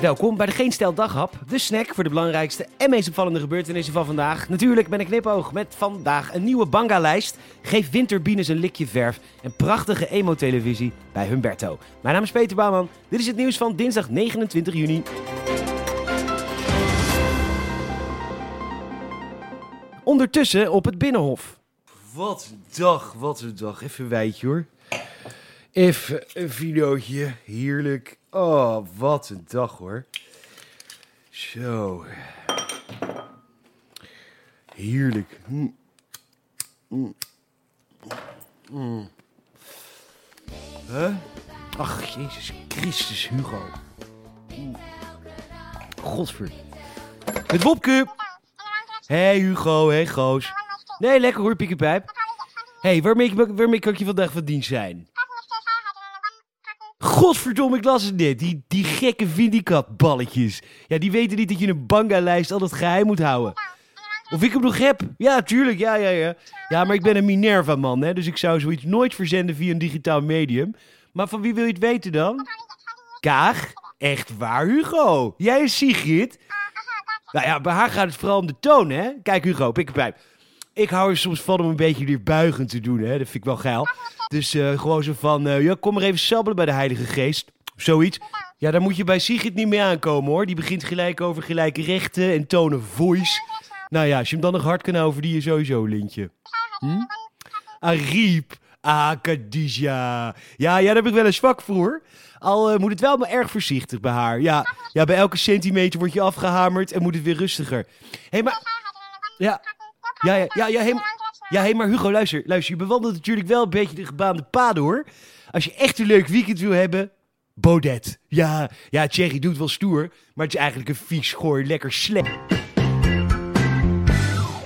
Welkom bij de Geen Stel Daghap, de snack voor de belangrijkste en meest opvallende gebeurtenissen van vandaag. Natuurlijk ben ik knipoog met vandaag een nieuwe banga-lijst. Geef windturbines een likje verf en prachtige emo-televisie bij Humberto. Mijn naam is Peter Bouwman, dit is het nieuws van dinsdag 29 juni. Ondertussen op het Binnenhof. Wat een dag, wat een dag. Even wijtje hoor. Even een videootje, heerlijk. Oh, wat een dag hoor. Zo. Heerlijk. Mm. Huh? Ach, Jezus Christus, Hugo. Godver. Het Wopke. Hey Hugo, hey Goos. Nee, lekker hoor, piekenpijp. hey, waarmee, waarmee kan ik je vandaag van dienst zijn? Godverdomme, ik las het net. Die, die gekke Vindicat-balletjes. Ja, die weten niet dat je een banga-lijst altijd geheim moet houden. Of ik hem nog heb? Ja, tuurlijk, ja, ja, ja. Ja, maar ik ben een Minerva-man, hè, dus ik zou zoiets nooit verzenden via een digitaal medium. Maar van wie wil je het weten dan? Kaag? Echt waar, Hugo? Jij is Sigrid? Nou ja, bij haar gaat het vooral om de toon, hè? Kijk, Hugo, pik pijp. Ik hou er soms van om een beetje weer buigend te doen, hè? Dat vind ik wel geil. Dus uh, gewoon zo van, uh, ja, kom maar even sabbelen bij de Heilige Geest. Zoiets. Ja, daar moet je bij Sigrid niet mee aankomen, hoor. Die begint gelijk over gelijke rechten en tonen voice. Nou ja, als je hem dan nog hard kan houden, die je sowieso, Lintje. Hm? Ariep. Ah. Ja, ja, daar heb ik wel een zwak voor. Al uh, moet het wel maar erg voorzichtig bij haar. Ja, ja, bij elke centimeter word je afgehamerd en moet het weer rustiger. Hé, hey, maar... Ja, ja, ja, ja, ja, ja, hey, maar Hugo, luister, luister. Je bewandelt natuurlijk wel een beetje de gebaande paden, hoor. Als je echt een leuk weekend wil hebben, Baudet. Ja, ja, Thierry doet wel stoer, maar het is eigenlijk een vies, gooi, lekker slecht.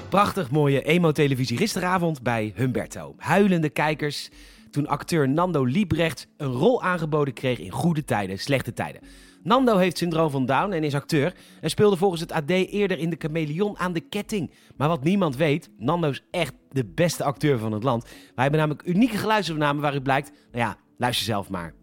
Prachtig mooie emo-televisie gisteravond bij Humberto. Huilende kijkers toen acteur Nando Liebrecht een rol aangeboden kreeg in goede tijden, slechte tijden. Nando heeft syndroom van Down en is acteur en speelde volgens het AD eerder in de Chameleon aan de ketting. Maar wat niemand weet, Nando is echt de beste acteur van het land. Wij hebben namelijk unieke geluidsopnamen waaruit blijkt, nou ja, luister zelf maar.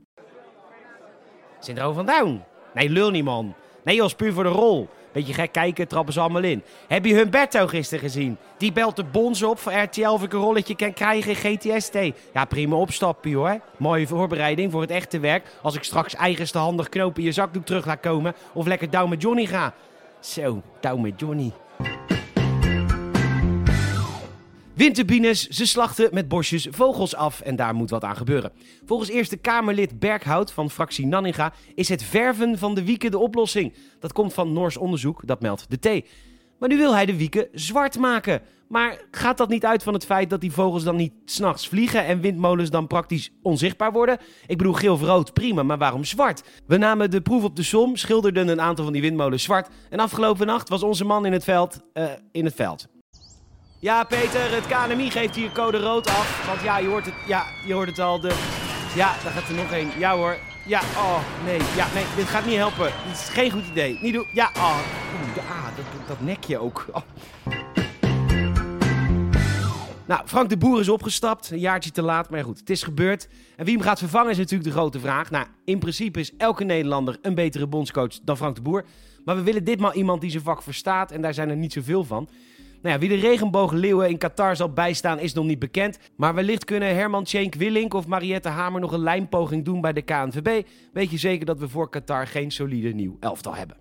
Syndroom van Down? Nee, lul niet man. Nee joh, puur voor de rol. Beetje gek kijken, trappen ze allemaal in. Heb je Humberto gisteren gezien? Die belt de bons op voor RTL of ik een rolletje kan krijgen in GTST. Ja, prima opstappen hoor. Mooie voorbereiding voor het echte werk. Als ik straks eigenste handig knopen in je zakdoek terug laat komen. Of lekker down met Johnny ga. Zo, down met Johnny. Windturbines, ze slachten met bosjes vogels af en daar moet wat aan gebeuren. Volgens Eerste Kamerlid Berghout van fractie Nanninga is het verven van de wieken de oplossing. Dat komt van Noors onderzoek, dat meldt de T. Maar nu wil hij de wieken zwart maken. Maar gaat dat niet uit van het feit dat die vogels dan niet s'nachts vliegen en windmolens dan praktisch onzichtbaar worden? Ik bedoel, geel rood, prima, maar waarom zwart? We namen de proef op de som, schilderden een aantal van die windmolens zwart en afgelopen nacht was onze man in het veld, uh, in het veld. Ja, Peter, het KNMI geeft hier code rood af. Want ja, je hoort het, ja, je hoort het al. De... Ja, daar gaat er nog één. Ja hoor. Ja, oh, nee. Ja, nee, dit gaat niet helpen. Dit is geen goed idee. Niet doen. Ja, oh. Oeh, ah, dat, dat nekje ook. Oh. Nou, Frank de Boer is opgestapt. Een jaartje te laat, maar goed, het is gebeurd. En wie hem gaat vervangen is natuurlijk de grote vraag. Nou, in principe is elke Nederlander een betere bondscoach dan Frank de Boer. Maar we willen ditmaal iemand die zijn vak verstaat. En daar zijn er niet zoveel van. Nou ja, wie de regenboogleeuwen in Qatar zal bijstaan is nog niet bekend. Maar wellicht kunnen Herman Tjenk Willink of Mariette Hamer nog een lijnpoging doen bij de KNVB. Weet je zeker dat we voor Qatar geen solide nieuw elftal hebben.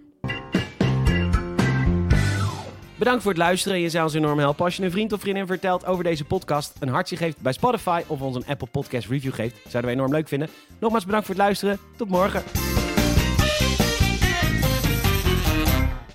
Bedankt voor het luisteren. Je zou ons enorm helpen als je een vriend of vriendin vertelt over deze podcast, een hartje geeft bij Spotify of ons een Apple Podcast review geeft. Zouden we enorm leuk vinden. Nogmaals bedankt voor het luisteren. Tot morgen.